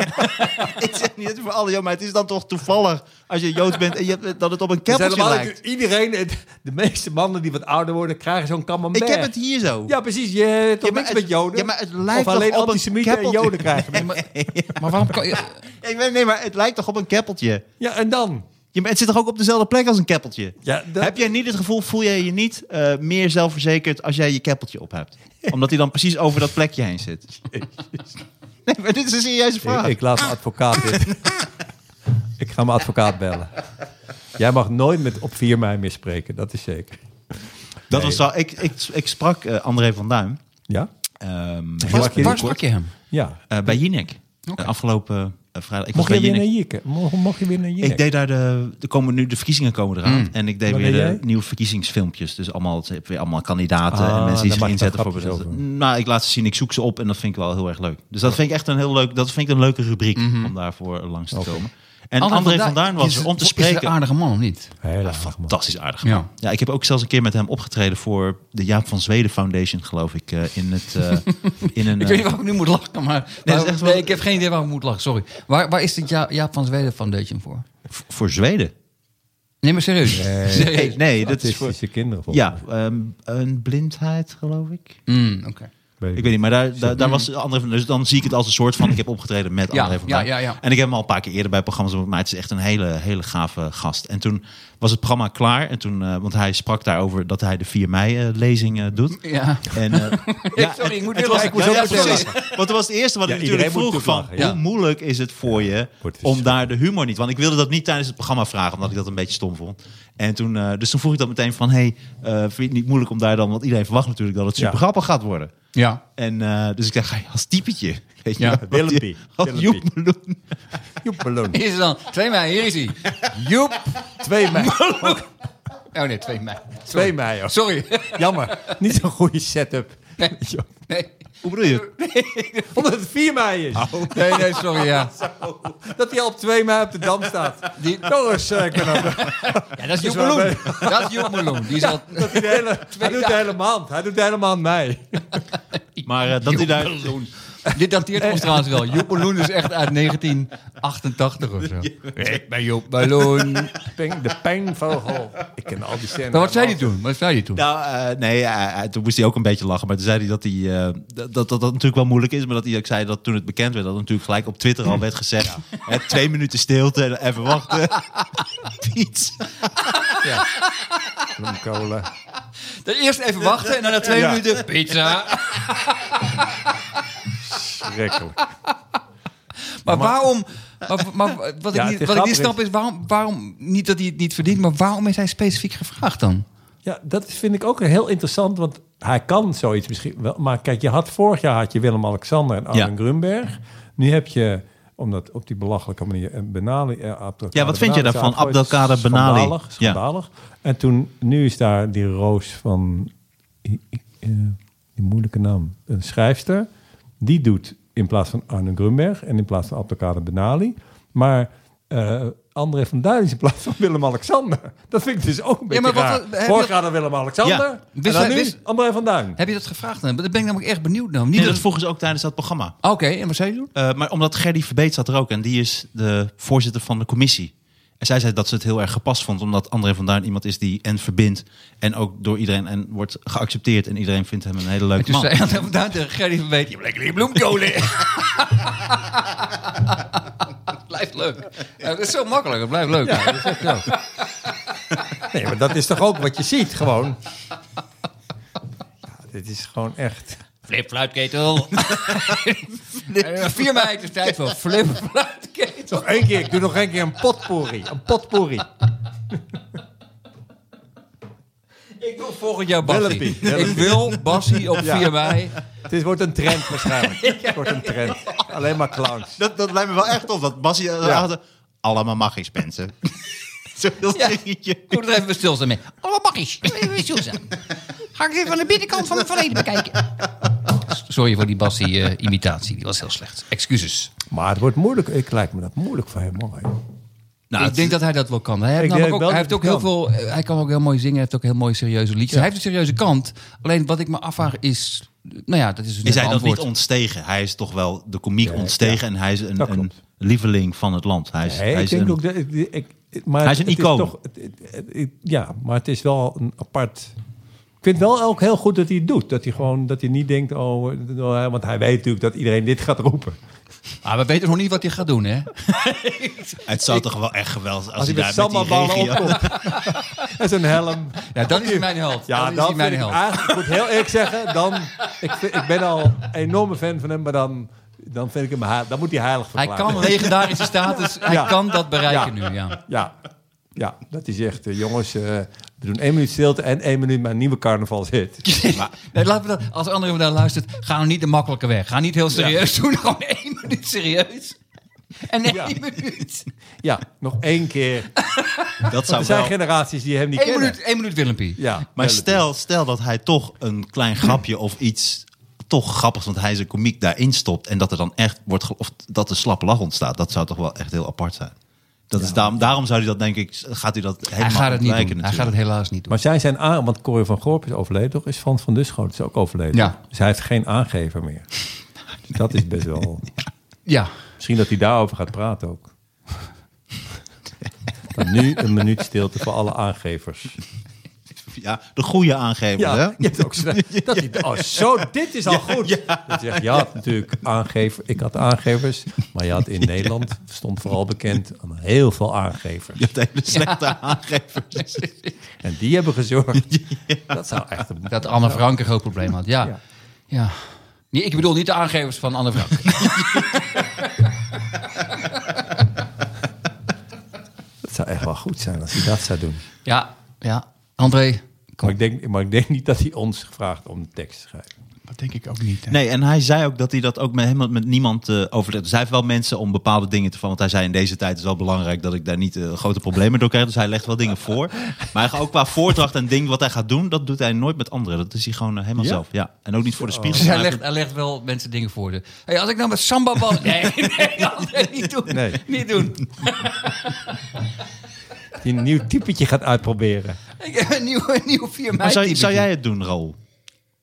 Ik zeg niet voor alle Joden, maar het is dan toch toevallig als je Joods bent en je hebt, dat het op een keppeltje lijkt. iedereen, het- de meeste mannen die wat ouder worden, krijgen zo'n camembert. Ik heb het hier zo. Ja, precies. Je hebt toch niks het- met Joden? ja, maar het lijkt of alleen op antisemieten en? Joden krijgen. Nee, maar, maar waarom kan je... Ik weet, nee, maar het lijkt toch op een keppeltje. Ja, en dan? Je, het zit toch ook op dezelfde plek als een keppeltje? Ja, dat- Heb jij niet het gevoel, voel jij je niet eh, meer zelfverzekerd als jij je keppeltje op hebt? Omdat hij dan precies over dat plekje heen zit. Nee, maar dit is een serieuze vraag. Ik, ik laat mijn advocaat dit. ik ga mijn advocaat bellen. Jij mag nooit met op 4 mei meer spreken, dat is zeker. dat was wel, ik, ik, ik sprak eh, André van Duin Ja? ehm, Waar- sprak je hem? Ja. eh, bij Jinek. Eh, afgelopen eh, vrijdag. Ik Mocht je weer naar Jinek. Mocht, mocht je weer naar Jinek? Ik deed daar de, er komen nu de verkiezingen komen eraan Mm. en ik deed Wat weer de jij? nieuwe verkiezingsfilmpjes. Dus allemaal, ik heb weer allemaal kandidaten Ah, en mensen die zich inzetten voor. over. Nou, ik laat ze zien, ik zoek ze op en dat vind ik wel heel erg leuk. Dus dat vind ik echt een heel leuk, dat vind ik een leuke rubriek om daarvoor langs te komen. En André, van Duin was is, er om te Is een spreken. aardige man of niet? Heel Ja, man. fantastisch aardig. Ja. man. Ja. ik heb ook zelfs een keer met hem opgetreden voor de Jaap van Zweden Foundation, geloof ik. eh, in, het, eh, in een, Ik eh, weet niet waarom ik nu moet lachen, maar... maar- echt nee, wel- ik heb geen idee waarom ik moet lachen, sorry. Waar, waar is dit Ja- Jaap van Zweden Foundation voor? v- voor Zweden. Nee, maar serieus. Nee. Nee, nee dat is voor. Kinderen volgens Ja, ehm, een blindheid, geloof ik. Mm, oké. Ik weet niet, maar daar, daar, daar was André van. Dus dan zie ik het als een soort van. Ik heb opgetreden met Ja, André van ja, ja, ja. En ik heb hem al een paar keer eerder bij programma's maar het is echt een hele, hele gave gast. En toen was het programma klaar. En toen, eh, want hij sprak daarover dat hij de 4 mei-lezing eh, doet. Ja. En, eh, ja, sorry, ik moet en weer toen was lachen. ik- Ik moest ja, ook ja, meteen precies. Want toen was het eerste wat Ja, ik natuurlijk vroeg van... Hoe moeilijk is het voor je om daar de humor niet... Want ik wilde dat niet tijdens het programma vragen, omdat ik dat een beetje stom vond. En toen, eh, dus toen vroeg ik dat meteen van... Hey, eh, vind je het niet moeilijk om daar dan... Want iedereen verwacht natuurlijk dat het super Ja. grappig gaat worden. Ja. En eh, dus ik dacht, ga je als typetje? Weet je, Ja, Willempie. Joep Meloen. Joep Meloen. Hier is het dan. 2 mei, hier is hij. Joep. 2 mei. Oh nee, 2 mei. 2 mei. oh. Sorry. Jammer. Niet zo'n goede setup. Nee. Nee. Hoe bedoel je? Omdat het 4 mei is. Nee, nee, sorry, ja. Dat hij al op 2 mei op de Dam staat. Die- Doris, uh, ik ben ook- Ja, dat is Joep Meloen. Dat is Joep Meloen. Die is al... dat hij de hele, hij doet de hele maand. Hij doet de hele maand mei. Maar eh, dat hij daar... Dit dateert ons trouwens wel. Joep Meloen is echt uit 1988 of zo. Ik ben Joep Meloen. Peng- De pijnvogel. Ik ken al die scènes. Maar wat zei hij toen? Wat zei hij toen? Nou, eh, nee, eh, toen moest hij ook een beetje lachen. Maar toen zei hij dat, hij, eh, dat, dat dat natuurlijk wel moeilijk is. Maar dat hij ook zei dat toen het bekend werd, dat natuurlijk gelijk op Twitter al werd gezegd. Hè, twee minuten stilte en even wachten. Piet. Bloemkolen. Dan Eerst even wachten en dan na twee Ja. minuten pizza. Maar waarom... Maar, maar wat, Ja, ik niet, is wat ik niet snap is, waarom, waarom... Niet dat hij het niet verdient, maar waarom is hij specifiek gevraagd dan? Ja, dat vind ik ook heel interessant, want hij kan zoiets misschien wel. Maar kijk, je had vorig jaar had je Willem-Alexander en Arjen Ja. Grunberg. Nu heb je, omdat op die belachelijke manier, eh, Benali... eh, Abdelkader Ja, wat vind je daarvan? Abdelkader Benali. Schandalig, Ja. En toen, nu is daar die Roos van, i- eh, die moeilijke naam, een schrijfster. Die doet in plaats van Arne Grunberg en in plaats van Abdelkader Benali. Maar eh, André van Duin is in plaats van Willem-Alexander. Dat vind ik dus ook een beetje maar wat- Vorig dat- jaar Willem-Alexander. Ja. En dan hij- nu wist- André van Duin. Heb je dat gevraagd? Dan ben ik namelijk echt benieuwd naar. Niet Nee, dat... dat vroegen ze ook tijdens dat programma. Oké, en wat zei je toen? Eh, maar omdat Gerdy Verbeet zat er ook en die is de voorzitter van de commissie. En zij zei dat ze het heel erg gepast vond, omdat André van Duin iemand is die en verbindt en ook door iedereen en wordt geaccepteerd en iedereen vindt hem een hele En leuke toen man. zei hij van daar tegen van Weet, je hebt lekker die bloemkolen. blijft leuk. Dat is zo makkelijk, het blijft leuk. Ja, dat echt. Nee, maar dat is toch ook wat je ziet, gewoon. Ja, dit is gewoon echt... Flip fluitketel. Eh, 4 mei, het is tijd voor flip fluitketel. Nog één keer, ik doe nog één keer een potpourri. Een potpourri. Ik wil volgend jaar Bassie. Ik wil Bassie op Ja. 4 mei. Het wordt een trend waarschijnlijk. Het wordt een trend. Alleen maar clowns. Dat, dat lijkt me wel echt op, dat Bassie uh, Ja. allemaal magisch mensen. Zo'n heel Ja. dingetje. Ik moet er even stilstaan mee. Wat mag is? Susan. Ga ik even van de binnenkant van het verleden bekijken. Sorry voor die Bassie-imitatie. die was heel slecht. Excuses. Maar het wordt moeilijk. Ik lijkt me dat moeilijk voor hem. hoor. Nou, ik het- denk dat hij dat wel kan. Hij, heeft Ik ook, wel hij, heeft ook heel kan. veel, eh, hij kan ook heel mooi zingen. Hij heeft ook heel mooi serieuze liedjes. Hij heeft een serieuze kant. Alleen wat ik me afvraag is... Nou ja, dat is dus is hij dat niet ontstegen? Hij is toch wel de komiek Ja, ontstegen en hij is een, een lieveling van het land. Hij is, Nee, hij ik is denk een- ook dat... Ik, ik- ik- maar Hij is een het icoon. toch, het- het- het- het- ja, maar het is wel een apart... Ik vind wel ook heel goed dat hij het doet. Dat hij gewoon dat hij niet denkt... Oh, eh, want hij weet natuurlijk dat iedereen dit gaat roepen. Maar we weten nog niet wat hij gaat doen, hè? Het zou toch wel echt geweldig als, Als hij hij met daar met die sambalballen regio... opkomt. en zijn helm. Ja, dan is hij mijn held. Ja, dan dan is hij mijn ik held. ik moet heel eerlijk zeggen, dan, ik, vind- ik ben al een enorme fan van hem, maar dan, dan vind ik hem, dan moet hij heilig Hij verklaren. kan legendarische status, hij Ja. kan dat bereiken Ja. nu, ja. Ja, ja, dat hij zegt, eh, jongens, eh, we doen één minuut stilte en één minuut mijn nieuwe carnavalshit. Nee, laten we dat, als André van daar luistert, ga nou niet de makkelijke weg. Ga niet heel serieus doen, gewoon één minuut serieus. En één Ja. minuut. Ja, nog één keer. Dat zou Er zijn wel... generaties die hem niet Eén kennen. minuut, één minuut Willempie. Ja, Maar stel, stel dat hij toch een klein grapje of iets toch grappigs, want hij zijn komiek daarin stopt en dat er dan echt wordt, of dat er slappe lach ontstaat, dat zou toch wel echt heel apart zijn. Dat is daarom, daarom zou hij dat denk ik, gaat hij dat helemaal Hij gaat het niet doen. Hij gaat het helaas niet doen. Maar zij zijn aan, want Corrie van Gorp is overleden, toch? Is Van van Duschoot is ook overleden. Ja. Dus hij heeft geen aangever meer. Dat is best wel... Ja, Misschien dat hij daarover gaat praten ook. Maar nu een minuut stilte voor alle aangevers. Ja, de goede aangever, hè? je hebt ook zo, dat hij, oh, zo, dit is al goed. Dat je, zegt, je had natuurlijk aangever, ik had aangevers, maar je had in Nederland, stond vooral bekend aan heel veel aangevers. Je hebt hele slechte aangevers. En die hebben gezorgd. Dat zou echt een... dat Anne Frank een groot probleem had. Ja. Ja. ja. Nee, ik bedoel niet de aangevers van Anne Frank. Dat zou echt wel goed zijn als hij dat zou doen. ja, ja. André, Maar ik denk, maar ik denk niet dat hij ons gevraagd om de tekst te schrijven. dat denk ik ook niet. Nee, en hij zei ook dat hij dat ook met, helemaal met niemand eh overlegde. Dus hij heeft wel mensen om bepaalde dingen te van. Want hij zei in deze tijd is het wel belangrijk dat ik daar niet eh, grote problemen door krijg. Dus hij legt wel dingen voor. Maar hij gaat ook qua voordracht en ding wat hij gaat doen, dat doet hij nooit met anderen. Dat is hij gewoon eh, helemaal Ja? zelf. Ja. En ook niet voor de spiegel. Dus hij legt, hij legt wel mensen dingen voor. De, hey, als ik nou met samba bal... Nee, nee, André, niet doen. Nee. Niet doen. Die een nieuw typetje gaat uitproberen. Ik heb een nieuw, een nieuw 4 mei Maar zou, zou jij het doen, Raoul?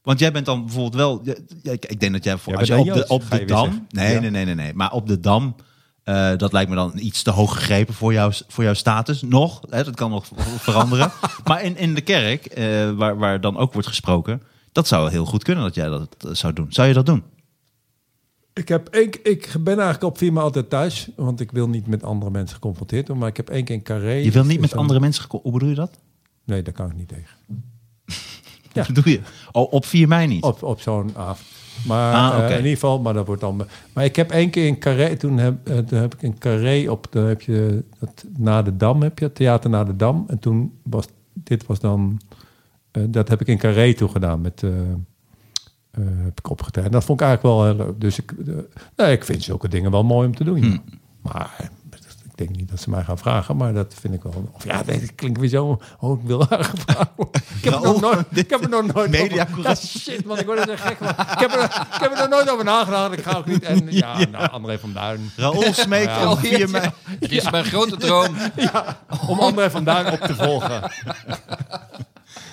Want jij bent dan bijvoorbeeld wel. ja, ik, ik denk dat jij voor, Jij als je bent op de, Joods, op ga de je weer dam. zeggen. Nee, Ja. nee, nee, nee, nee. Maar op de dam. eh, dat lijkt me dan iets te hoog gegrepen voor, jou, voor jouw status. Nog. Hè, dat kan nog veranderen. maar in, in de kerk, eh, waar, waar dan ook wordt gesproken. Dat zou heel goed kunnen dat jij dat eh, zou doen. Zou je dat doen? Ik, heb één, ik ben eigenlijk op vier maal altijd thuis, want ik wil niet met andere mensen geconfronteerd worden. Maar ik heb één keer in Carré. Je wil niet Dus met andere mensen. geko- Hoe bedoel je dat? Nee, daar kan ik niet tegen. Wat bedoel je? Oh, op 4 mei niet. Op, op zo'n avond. Maar Ah, eh, in ieder geval, maar dat wordt dan. Maar ik heb één keer in Carré, toen heb, eh, toen heb ik in Carré op, dan heb je dat na de Dam, heb je het theater na de Dam. En toen was dit was dan, eh, dat heb ik in Carré toe gedaan met. heb ik opgetreden. En dat vond ik eigenlijk wel heel leuk. Dus ik, nee, ik vind zulke dingen wel mooi om te doen. ja. Maar denk niet dat ze mij gaan vragen, maar dat vind ik wel. Of ja, dat klinkt weer zo. Oh, ik wil haar gevraagd worden. Ik heb, er nog nooit, ik heb er nog nooit. Media over- Ja, shit, man, ik word er zo gek van. Ik heb, er, ik heb er nog nooit over nagedacht. Ik ga ook niet. En ja, nou, André van Duin. Raoul smeekt Ja. op 4 mei. Het is mijn grote droom. Om André van Duin op te volgen.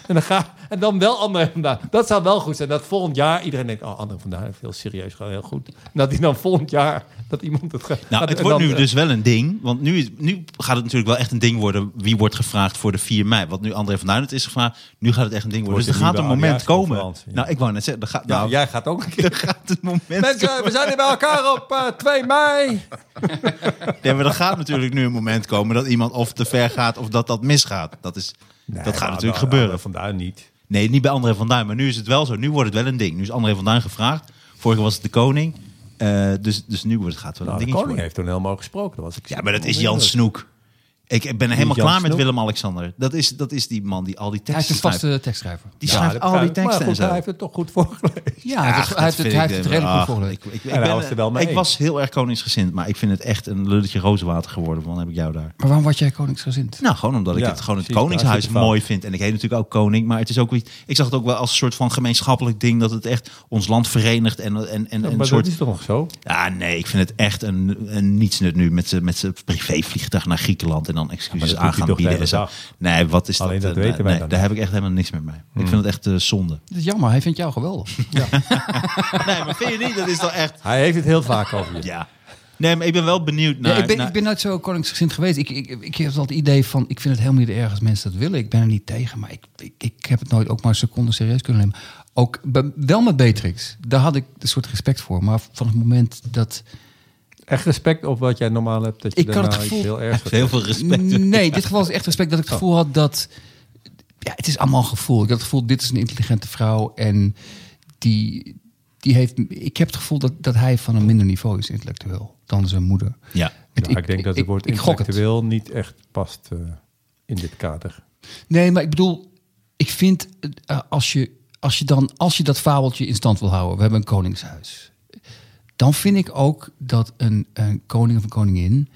En dan ga, En dan wel André van Duin. Dat zou wel goed zijn. Dat volgend jaar iedereen denkt... Oh, André van Duin heeft heel serieus gewoon heel goed. Dat hij dan volgend jaar... Dat iemand het gaat... Nou, het wordt dan, nu eh, dus wel een ding. Want nu, is- nu gaat het natuurlijk wel echt een ding worden. Wie wordt gevraagd voor de 4 mei? Wat nu André van Duin het is gevraagd. Nu gaat het echt een ding worden. Dus er gaat een moment komen. ja. Nou, ik wou net zeggen. Gaat, nou, jij gaat ook een keer... er gaat een moment Mensen, we zijn hier bij elkaar op eh, 2 mei. Ja, maar er gaat natuurlijk nu een moment komen dat iemand of te ver gaat of dat dat misgaat. Dat, is, dat gaat natuurlijk gebeuren. Van Duin niet. Nee, niet bij André van Duin. Maar nu is het wel zo. Nu wordt het wel een ding. Nu is André van Duin gevraagd. Vorige was het de koning. Eh, dus, dus nu wordt het, gaat het wel Nou, een de dingetje koning worden. heeft toen helemaal gesproken. Dat was ik Ja, maar dat is Jan. Snoek. Ik ben helemaal Jan klaar met? Willem-Alexander. Dat is, dat is die man die al die Hij is teksten een vaste tekstschrijver. Die Ja, schrijft dat al die teksten Maar en zo. hij heeft het toch goed voorgelezen. Ja, hij heeft het, hij heeft het, hij heeft het redelijk goed Ah, voorgelezen. Ik, ik, ik, ben- er wel mee ik was heel erg koningsgezind, maar ik vind het echt een lulletje rozenwater geworden. Want dan heb ik jou daar. Maar waarom was jij koningsgezind? Nou, gewoon omdat ik Ja, het gewoon het koningshuis mooi vind. En ik heet natuurlijk ook koning, maar het is ook iets. Ik zag het ook wel als een soort van gemeenschappelijk ding dat het echt ons land verenigt en en en, een dat soort. is toch nog zo? Ja, nee, ik vind het echt een, een nietsnut nu met zijn met zijn privévliegtuig naar Griekenland en dan excuses dat aan gaan bieden. zo. Nee, wat is Alleen dat? dat eh, weten wij nee, dan Daar niet. heb ik echt helemaal niks mee mee. Hmm. Ik vind het echt eh, zonde. Dat is jammer, hij vindt jou geweldig. nee, maar vind je niet? Dat is toch echt. Hij heeft het heel vaak over je. Ja. Nee, maar ik ben wel benieuwd naar. Ja, ik, ben, naar- ik ben nooit zo koningsgezind geweest. Ik, ik, ik heb altijd het idee van, ik vind het helemaal niet erg als mensen dat willen. Ik ben er niet tegen, maar ik, ik, ik heb het nooit ook maar een seconde serieus kunnen nemen. Ook wel met Beatrix. Daar had ik een soort respect voor. Maar van het moment dat... Echt respect op wat jij normaal hebt. Dat je Ik had het gevoel- heel erg heel veel respect. Nee, in dit geval is echt respect dat ik het gevoel had dat... Ja, het is allemaal gevoel. Ik had het gevoel, dit is een intelligente vrouw. En die, die heeft... Ik heb het gevoel dat, dat hij van een minder niveau is intellectueel dan zijn moeder. Ja. Het- Ja, ik, denk dat het woord ik het. intellectueel niet echt past eh, in dit kader. Nee, maar ik bedoel, ik vind eh, als je, als je dan als je dat fabeltje in stand wil houden, we hebben een koningshuis, dan vind ik ook dat een, een koning of een koningin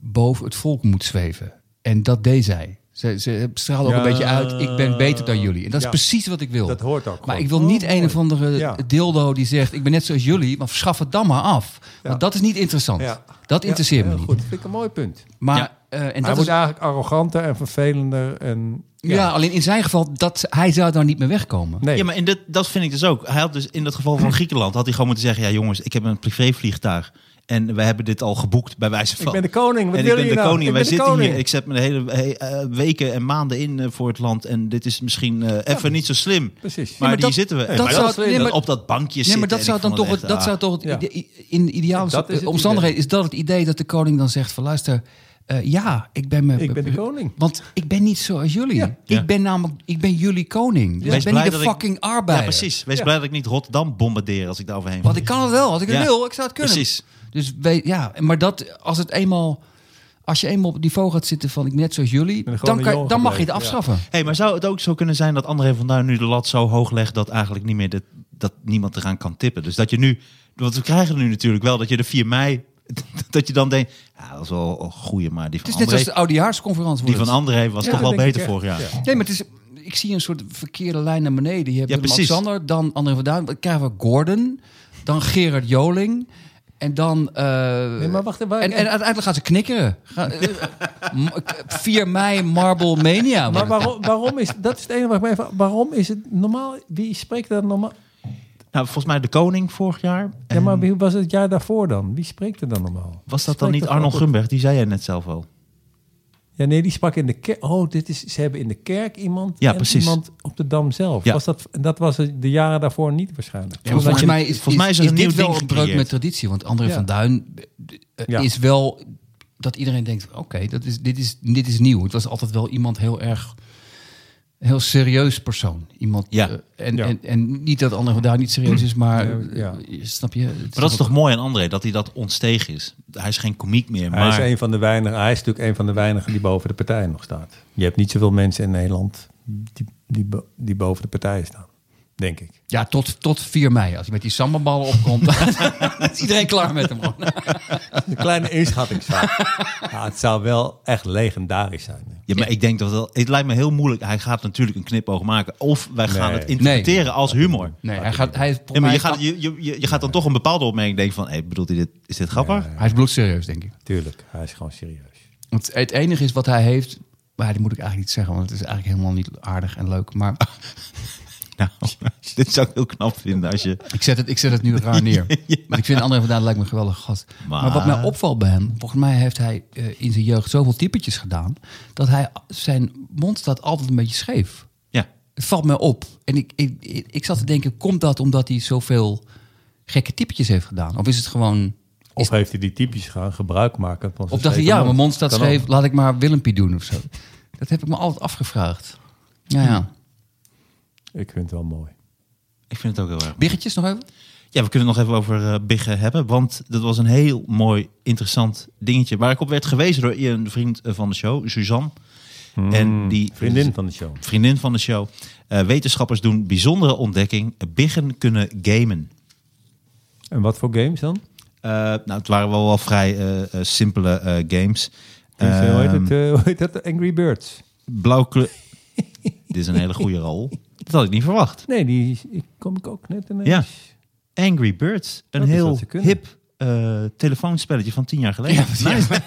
boven het volk moet zweven. En dat deed zij. Ze, ze straalde ook Ja, een beetje uit. Ik ben beter dan jullie. En dat is ja. precies wat ik wil. Dat hoort ook Maar gewoon. ik wil Oh, niet een mooi. of andere Ja. dildo die zegt: Ik ben net zoals jullie, maar schaf het dan maar af. Ja. Want dat is niet interessant. Ja. Dat interesseert Ja, me niet. Goed, vind ik een mooi punt. Maar, Ja. eh, en hij dat wordt is, eigenlijk arroganter en vervelender. En, ja. alleen in zijn geval, dat, hij zou daar niet meer wegkomen. Nee, Ja, maar in dit, dat vind ik dus ook. Hij had dus in het geval van Griekenland had hij gewoon moeten zeggen: ja, jongens, ik heb een privévliegtuig en we hebben dit al geboekt bij wijze van. ik ben de koning. Wat en wil ik ben je de nou? koning. Ik Wij ben zitten koning. hier. Ik zet me de hele he- eh, weken en maanden in eh, voor het land. En dit is misschien eh, even niet zo slim. Precies. Maar, Ja, maar dat- zitten we. dat maar zou- dat, nee, maar- op dat bankje Nee, zitten. maar dat zou dan toch, het echt, dat zou ah. toch Ja. ide- in de ideale Dat omstandigheden is dat het idee dat de koning dan zegt van luister, eh, ja, ik ben me, Ik ben de koning. Want ik ben niet zoals jullie. Ja. Ja. Ik ben namelijk, ik ben jullie koning. Dus Wees ik ben blij niet de dat ik- fucking arbeider. Ja, precies. Wees Ja. blij dat ik niet Rotterdam bombardeer als ik daar overheen Want ik kan het wel. Als ik het Ja. wil, ik zou het kunnen. Precies. Dus weet, ja, maar dat als het eenmaal, als je eenmaal op het niveau gaat zitten van ik net zoals jullie, dan, kan, dan mag je het afschaffen. Hey, maar zou het ook zo kunnen zijn dat André van Duin nu de lat zo hoog legt dat eigenlijk niet meer de, dat niemand eraan kan tippen? Dus dat je nu, want we krijgen nu natuurlijk wel dat je de 4 mei, dat je dan denkt, ja, dat is wel een goeie, maar die Het van is net zoals de oudejaarsconferentie. die van het. André was Ja, toch wel beter vorig jaar. Ja. Nee, maar het is, ik zie een soort verkeerde lijn naar beneden. Je hebt Ja. Alexander, dan André van Duin. Dan krijgen we Gordon, dan Gerard Joling. En dan... eh, Nee, maar wacht even. en, en uiteindelijk gaan ze knikkeren. Ga- eh, m- 4 mei Marble Mania. maar het. waarom, waarom is dat is het enige wat ik me even. Waarom is het normaal? Wie spreekt dat normaal? Nou, volgens mij de koning vorig jaar. Ja, maar wie was het jaar daarvoor dan? Wie spreekt er dan normaal? Was dat dan niet Arnold Grunberg? Die zei jij net zelf al. Ja, nee, die sprak in de kerk. Oh, dit is, ze hebben in de kerk iemand Ja, en precies. iemand op de Dam zelf. Ja. Was dat, en dat was de jaren daarvoor niet waarschijnlijk. Ja, volgens je- mij is, volgens mij is is dit nieuw wel ding een breuk met traditie. Want André Ja. van Duin eh, Ja. is wel dat iedereen denkt: oké, dat is dit, is, dit is nieuw. Het was altijd wel iemand heel erg. Heel serieus persoon. Iemand, Ja. eh, en, Ja. en, en niet dat André Duin niet serieus is, maar Ja, ja. eh, snap je? Het Maar dat is toch mooi aan André, dat hij dat ontstegen is. Hij is geen komiek meer, Hij maar... is een van de weinigen. Hij is natuurlijk een van de weinigen die boven de partij nog staat. Je hebt niet zoveel mensen in Nederland die, die, die boven de partij staan, denk ik. Ja, tot, tot 4 mei. Als hij met die sambaballen opkomt, dan is iedereen klaar met hem. Een kleine inschattingsfout. ja, het zou wel echt legendarisch zijn. Ja, maar ik denk dat wel, het lijkt me heel moeilijk. Hij gaat natuurlijk een knipoog maken. Of wij gaan Nee. het interpreteren als humor. Nee, hij, gaat, hij, Ja, maar je gaat, je, je, je gaat dan toch een bepaalde opmerking denken van... Hey, bedoelt hij dit, is dit grappig? Hij is bloedserieus, denk ik. Tuurlijk, hij is gewoon serieus. Want het enige is wat hij heeft, Maar die moet ik eigenlijk niet zeggen, want het is eigenlijk helemaal niet aardig en leuk. Maar Nou, dit zou ik heel knap vinden als je... ik zet het, ik zet het nu raar neer. Maar ik vind André van Duin lijkt me een geweldige gast. Maar, Maar- wat mij opvalt bij hem, volgens mij heeft hij eh, in zijn jeugd zoveel typetjes gedaan, dat hij zijn mond staat altijd een beetje scheef. Ja, Het valt me op. En ik, ik, ik, ik zat te denken, komt dat omdat hij zoveel gekke typetjes heeft gedaan? Of is het gewoon... Of heeft hij die typisch gaan gebruik maken van zijn Of dacht hij, ja, mijn mond staat scheef, laat ik maar Willempie doen of zo. Dat heb ik me altijd afgevraagd. Ja, ja. Ik vind het wel mooi. ik vind het ook heel erg. Biggetjes nog even? Ja, we kunnen het nog even over eh, Biggen hebben. Want dat was een heel mooi, interessant dingetje. Waar ik op werd gewezen door een vriend eh, van de show, Suzanne. En die Hmm, Vriendin van de show. vriendin van de show. Eh, wetenschappers doen bijzondere ontdekking. Biggen kunnen gamen. En wat voor games dan? Eh, nou, het waren wel wel vrij simpele eh, games. Dus, eh, hoe, heet Ehm, het, eh, hoe heet dat? Angry Birds. Blauw kleur. Dit is een hele goede rol. Dat had ik niet verwacht. Nee, die ik, kom ik ook net ineens. Ja. Angry Birds. Een Dat heel hip eh, telefoonspelletje van tien jaar geleden. Nice.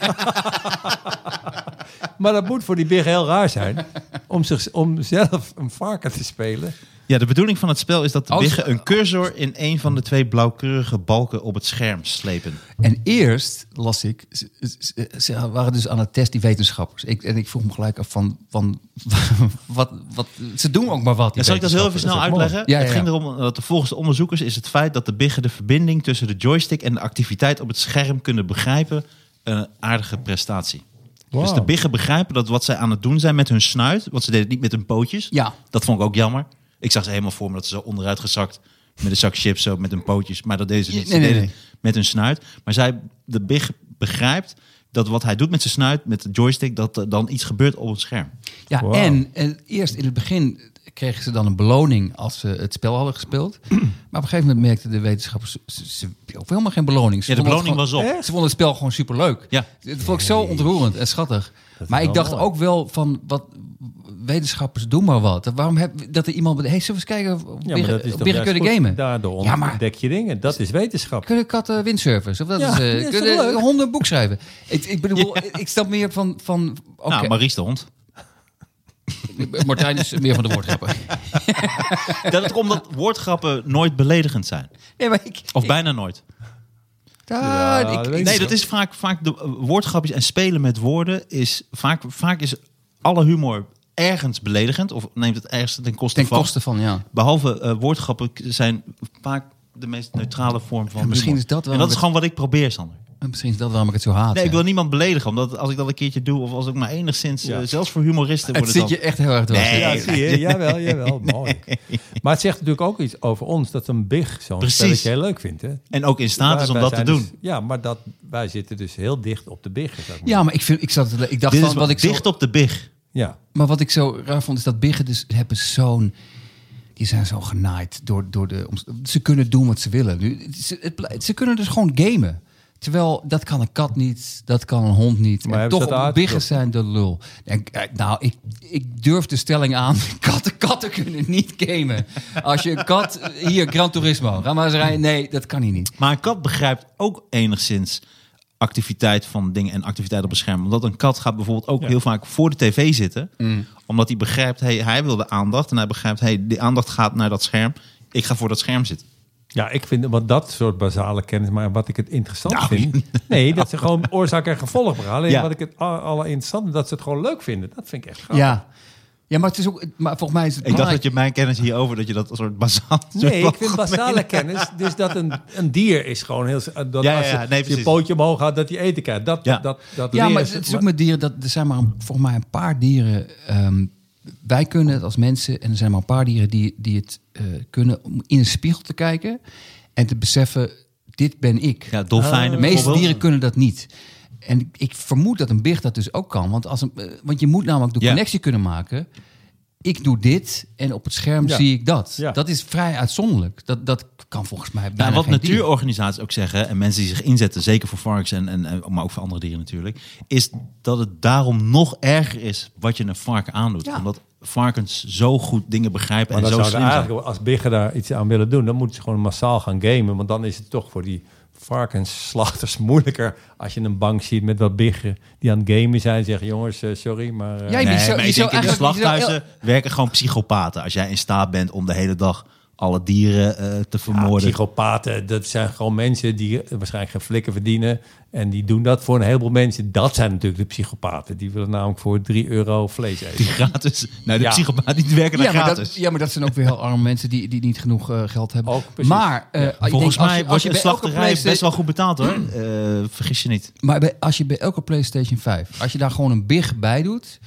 Maar dat moet voor die big heel raar zijn. om, zich, om zelf een varken te spelen. Ja, de bedoeling van het spel is dat de Als- biggen een cursor in een van de twee blauwkeurige balken op het scherm slepen. En eerst las ik, ze, ze- ze waren dus aan het test, die wetenschappers. Ik, en ik vroeg me gelijk af van, van wat, wat, ze doen ook maar wat. Ja, zal ik dat heel even snel dat uitleggen? Ja, het ging erom dat de, volgens de onderzoekers is het feit dat de biggen de verbinding tussen de joystick en de activiteit op het scherm kunnen begrijpen een aardige prestatie. Dus de biggen begrijpen dat wat zij aan het doen zijn met hun snuit, want ze deden het niet met hun pootjes. Ja. Dat vond ik ook jammer. Ik zag ze helemaal voor me dat ze zo onderuit gezakt met een zak chips zo met hun pootjes. Maar dat deden ze niet. Ze Nee, nee, deden nee. het met hun snuit. Maar zij, de big begrijpt dat wat hij doet met zijn snuit, met de joystick, dat er dan iets gebeurt op het scherm. Ja, en, en eerst in het begin kregen ze dan een beloning als ze het spel hadden gespeeld. maar op een gegeven moment merkten de wetenschappers, ze, ze of helemaal geen beloning. Ze Ja, de beloning was op. Ze vonden het spel gewoon superleuk. Ja. Het vond ik zo ontroerend en schattig. Maar ik dacht mooi. ook wel van, wat wetenschappers doen maar wat. Waarom heb, dat er iemand... Hey, zullen we eens kijken of Ja, dat is kunnen goed. gamen? Daardoor Ja, maar- ontdek je dingen. Dat is wetenschap. Kunnen katten windsurfers? Of dat Ja, is, eh, toch kunnen leuk? honden een boek schrijven? Ik, ik bedoel, ik snap meer van... van oké, Nou, Maries de hond. Martijn is meer van de woordgrappen. Dat het omdat woordgrappen nooit beledigend zijn. Nee, maar ik... Of bijna nooit. Ja, ik- ik- Nee, dat is vaak, vaak de eh, woordgrapjes en spelen met woorden is vaak, vaak is alle humor ergens beledigend of neemt het ergens ten koste Ten van. koste van, ja. Behalve eh, woordgrappen zijn vaak de meest neutrale vorm van Ja, misschien humor. is dat wel En dat is gewoon wat ik probeer, Sander. En Misschien is dat waarom ik het zo haat. Nee, ik wil niemand beledigen, omdat als ik dat een keertje doe of als ik maar enigszins, Ja. eh, zelfs voor humoristen Het wordt zit het dan... je echt heel erg dwars. Nee. Ja, zie je. Jawel, jawel. Mooi. Maar het zegt natuurlijk ook iets over ons dat een big zo'n Precies. spelletje heel leuk vindt. Hè? En ook in staat is om dat te zijn doen. dus- ja, maar dat, wij zitten dus heel dicht op de big. Ja, maar ik, vind, ik, zat, ik dacht Dit van is wat wat ik zo, dicht op de big. Ja. Maar wat ik zo raar vond, is dat biggen dus hebben zo'n... Die zijn zo genaaid door, door de... Ze kunnen doen wat ze willen. Nu, ze, het, ze kunnen dus gewoon gamen. Terwijl, dat kan een kat niet, dat kan een hond niet. Maar en toch, biggen zijn de lul. En, eh, nou, ik, ik durf de stelling aan. Katten, katten kunnen niet gamen. Als je een kat... Hier, Gran Turismo. Ga maar eens rijden. Nee, dat kan hij niet. Maar een kat begrijpt ook enigszins activiteit van dingen en activiteit op een scherm. Omdat een kat gaat bijvoorbeeld ook Ja. heel vaak voor de tv zitten. Mm. Omdat hij begrijpt, hey, hij wil de aandacht. En hij begrijpt, hey, die aandacht gaat naar dat scherm. Ik ga voor dat scherm zitten. ja, ik vind wat dat soort basale kennis, maar wat ik het interessant Nou, vind, nee, dat ze gewoon oorzaak en gevolg. Alleen Ja. wat ik het alle allerinteressant dat ze het gewoon leuk vinden. Dat vind ik echt grappig. Ja. Ja, maar het is ook... Maar volgens mij is het Ik dacht dat je mijn kennis hierover, dat je dat een soort bazaal... Nee, ik vind basale kennis, dus dat een, een dier is gewoon heel... Dat Ja, als ja, je, ja, nee, je pootje omhoog gaat, dat hij eten krijgt. Dat, Ja. dat, dat Ja, maar het is ook met dieren dat er zijn maar een, volgens mij een paar dieren. ehm, wij kunnen het als mensen en er zijn maar een paar dieren die, die het eh, kunnen om in een spiegel te kijken en te beseffen: dit ben ik. Ja, dolfijnen de meeste dieren kunnen dat niet. En ik vermoed dat een big dat dus ook kan, want als een, eh, want je moet namelijk de Ja. connectie kunnen maken. Ik doe dit en op het scherm Ja. zie ik dat. Ja. Dat is vrij uitzonderlijk. Dat, dat kan volgens mij bijna Nou, wat geen dier. natuurorganisaties ook zeggen, en mensen die zich inzetten, zeker voor varkens, en, en, maar ook voor andere dieren natuurlijk, is dat het daarom nog erger is wat je een varken aandoet. Ja. Omdat varkens zo goed dingen begrijpen Maar en zo slim zijn. eigenlijk, als Biggen daar iets aan willen doen, dan moeten ze gewoon massaal gaan gamen. Want dan is het toch voor die varkensslachters moeilijker als je een bank ziet met wat biggen die aan het gamen zijn. Zeggen jongens, eh, sorry, maar... Ja, Nee, je denk in de slachthuizen werken gewoon psychopaten. Als jij in staat bent om de hele dag alle dieren eh, te Ja, vermoorden. psychopaten, dat zijn gewoon mensen die waarschijnlijk geen flikken verdienen. En die doen dat voor een heleboel mensen. Dat zijn natuurlijk de psychopaten. Die willen namelijk voor 3 euro vlees eten. die gratis. Nou, de Ja. psychopaten die werken Ja maar, gratis. dat, ja, maar dat zijn ook weer heel arme mensen die, die niet genoeg eh, geld hebben. Ook, maar eh, ik denk, Volgens als mij je- als je een bij elke slachterij PlayStation- best wel goed betaald hoor. Eh, vergis je niet. Maar bij, als je bij elke PlayStation 5, als je daar gewoon een big bij doet.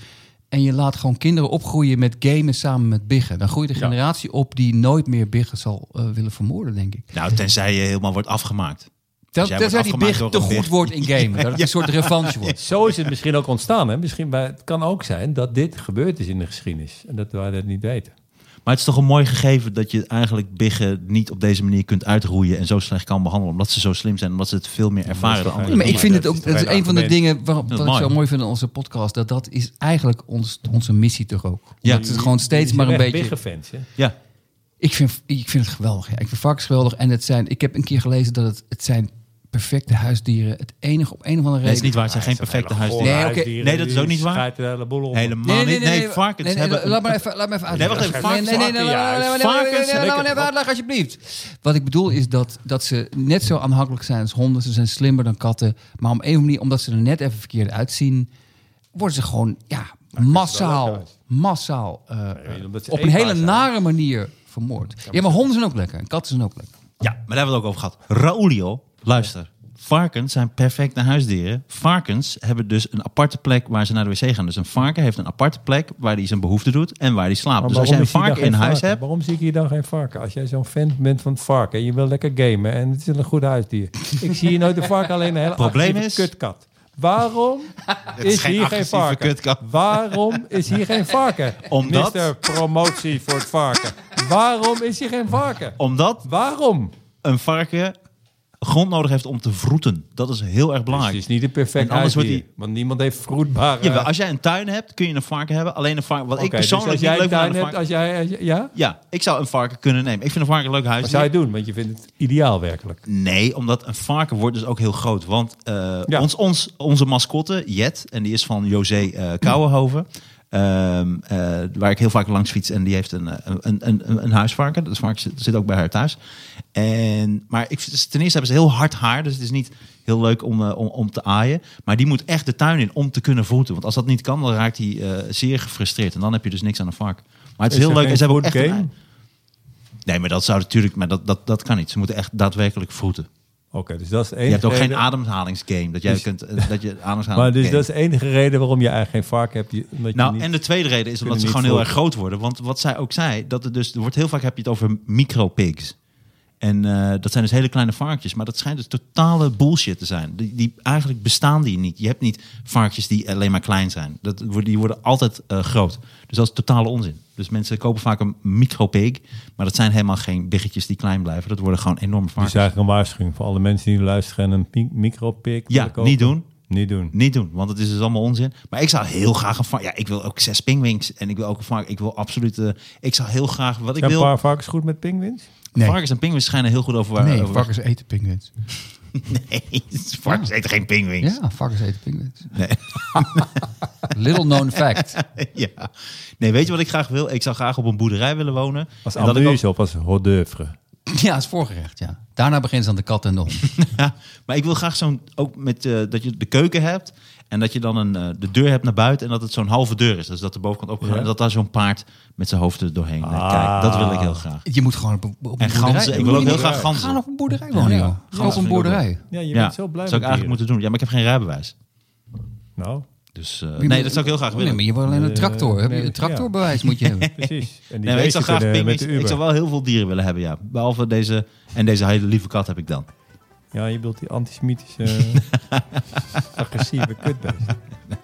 En je laat gewoon kinderen opgroeien met gamen samen met biggen. dan groeit een Ja. generatie op die nooit meer biggen zal eh, willen vermoorden, denk ik. Nou, tenzij je helemaal wordt afgemaakt. Dat, dat wordt die big te goed big. wordt in gamen. Dat het een soort revanche wordt. Zo is het misschien ook ontstaan. Hè? Misschien bij, het kan ook zijn dat dit gebeurd is in de geschiedenis. En dat wij dat niet weten. Maar het is toch een mooi gegeven dat je eigenlijk biggen niet op deze manier kunt uitroeien en zo slecht kan behandelen. Omdat ze zo slim zijn, omdat ze het veel meer ervaren is dan toch andere maar ik vind het is ook, dat is een van de dingen waar, wat is ik zo mooi. vind aan onze podcast. Dat dat is eigenlijk ons, onze missie toch ook. Ja. Dat het gewoon steeds maar een beetje... Biggenfans, hè? Ja, Ik vind, ik vind het geweldig. Ja. Ik vind varkens geweldig. En het zijn, ik heb een keer gelezen dat het, het zijn perfecte huisdieren. Het enige op een of andere nee, reden. is niet waar. Het zijn geen perfecte huisdieren. Nee. Nee, dat is ook niet waar. Schijten de hele boel op. Helemaal niet. Nee, varkens hebben... Laat me even, laat me even Nee, uitleggen. wacht even. Nee, nee, nee, nee, Varkens- nee, nee, nee, nee, varkens- nee, nee, nee, laat me even uitleggen alsjeblieft. Wat ik bedoel is dat, dat ze net zo aanhankelijk zijn als honden. Ze zijn slimmer dan katten. Maar om een of manier, omdat ze er net even verkeerd uitzien... worden ze gewoon ja, massaal, massaal... eh, op een hele zijn. nare manier vermoord. Ja, maar honden zijn ook lekker. En katten zijn ook lekker. Ja, maar daar hebben we het ook over gehad. Raulio, luister. Varkens zijn perfecte huisdieren. Varkens hebben dus een aparte plek waar ze naar de wc gaan. Dus een varken heeft een aparte plek waar hij zijn behoefte doet en waar hij slaapt. Maar Dus als jij een varken in huis hebt... Waarom zie ik hier dan geen varken? Als jij zo'n fan bent van het varken en je wil lekker gamen en het is een goed huisdier. ik zie hier nooit een varken, alleen een hele Probleem is- kutkat. Waarom is hier geen varken? kutkat. Waarom is hier geen varken? Omdat- Mister promotie voor het varken. Waarom is hier geen varken? Omdat Waarom? een varken grond nodig heeft om te vroeten. Dat is heel erg Dus belangrijk. het is niet een perfect En anders wordt huisdier. die- Want niemand heeft vroedbare... Jawel, als jij een tuin hebt, kun je een varken hebben. Alleen een varken... Wat ik dus persoonlijk als jij een leuk tuin hebt, als jij... ja? Ja, ik zou een varken kunnen nemen. Ik vind een varken een leuk Wat huisdier. zou je doen? Want je vindt het ideaal werkelijk. Nee, omdat een varken wordt dus ook heel groot. Want eh, Ja. ons, ons, onze mascotte, Jet, en die is van José eh Kouwenhoven. Ehm, eh, waar ik heel vaak langs fiets. En die heeft een, eh, een, een, een, een huisvarken. Dat varken zit, zit ook bij haar thuis. En, maar ik, vind- ten eerste hebben ze heel hard haar. Dus het is niet heel leuk om, eh, om, om te aaien. Maar die moet echt de tuin in om te kunnen voeten. Want als dat niet kan, dan raakt hij zeer gefrustreerd. En dan heb je dus niks aan een varken. Maar het is, Is heel leuk. En ze hebben ook echt. Nee, maar dat zou natuurlijk... Maar dat, dat, dat kan niet. Ze moeten echt daadwerkelijk vroeten. Oké, dus dat is de Je hebt ook geen ademhalingsgame. Dat jij Dus- kunt eh, dat je ademhaling. Maar dus dat is de enige reden waarom je eigenlijk geen varken hebt. die- Nou, niet- en de tweede reden is omdat ze gewoon heel erg groot worden. Want wat zij ook zei, dat er dus er wordt heel vaak heb je het over micropigs. En eh, dat zijn dus hele kleine varkentjes, maar dat schijnt dus totale bullshit te zijn. Die, die eigenlijk bestaan die niet. Je hebt niet varkentjes die alleen maar klein zijn. Dat, die worden altijd eh, groot. Dus dat is totale onzin. Dus mensen kopen vaak een micropig, maar dat zijn helemaal geen biggetjes die klein blijven. Dat worden gewoon enorme Dus varkens. eigenlijk een waarschuwing voor alle mensen die luisteren en een mi- micropik Ja, willen kopen. niet doen. Niet doen. Niet doen, want het is dus allemaal onzin. Maar ik zou heel graag een. Ja, ik wil ook zes pingwings en ik wil ook een varken. Ik wil absoluut. eh, ik zou heel graag. Wat ik Zijn een wil. paar varkens goed met pinguïns? Nee. Varkens en pinguïns schijnen heel goed over. Nee, over varkens eten pinguïns. Nee, varkens eten geen pinguïns. Ja, varkens eten pinguïns. Nee. Little known fact. ja. Nee, weet je wat ik graag wil? Ik zou graag op een boerderij willen wonen. Als ik ook- amuse of als hors d'oeuvre? Ja, is voorgerecht, ja. Daarna begint ze aan de kat en de hond. Ja, maar ik wil graag zo'n ook met eh, dat je de keuken hebt en dat je dan een eh, de deur hebt naar buiten en dat het zo'n halve deur is. Dus dat de bovenkant opgegaan Ja. en dat daar zo'n paard met zijn hoofd er doorheen. Ah. Kijkt. Dat wil ik heel graag. Je moet gewoon op, een- op een En boerderij. ganzen. Ik wil ook heel graag Ga ganzen. op een boerderij wonen. Ga op een boerderij. Ja, je Ja, bent zo blij zou ik eigenlijk moeten doen. Ja, maar ik heb geen rijbewijs. Nou, Dus eh, nee, dat zou ik heel graag Nee, willen. maar je wil alleen een Eh, tractor. Heb je nee, een tractorbewijs moet je hebben. precies. En die Nee, ik zou graag de Ik zou wel heel veel dieren willen hebben, ja. Behalve deze en deze hele lieve kat heb ik dan. Ja, je wilt die antisemitische, agressieve kutbeest.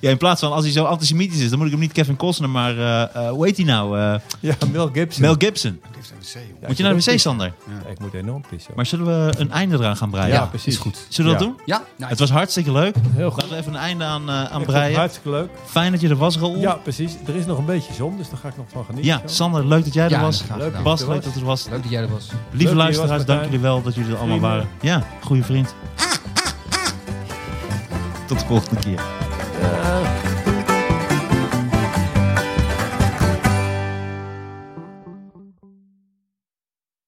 Ja, in plaats van als hij zo antisemitisch is, dan moet ik hem niet Kevin Costner, maar eh, eh, hoe heet hij nou? Eh, Ja, Mel Gibson. Mel Gibson. Wc. Ja, moet je naar de wc, Sander? Ja, ik moet enorm pissen. Maar zullen we een einde eraan gaan breien? ja, precies. is goed. Zullen we dat Ja. doen? Ja, Het was hartstikke leuk. Heel goed. Laten we even een einde aan, aan breien. Hartstikke leuk. Fijn dat je er was, Raoul. Ja, precies. Er is nog een beetje zon, dus daar ga ik nog van genieten. Ja, zo. Sander, leuk dat jij er Ja, was. Leuk. Bas, leuk dat er was. Leuk dat jij er was. Lieve er luisteraars, was, dank jullie wel dat jullie er allemaal Vrienden. waren. Ja, goede vriend. Tot de volgende keer. Uh,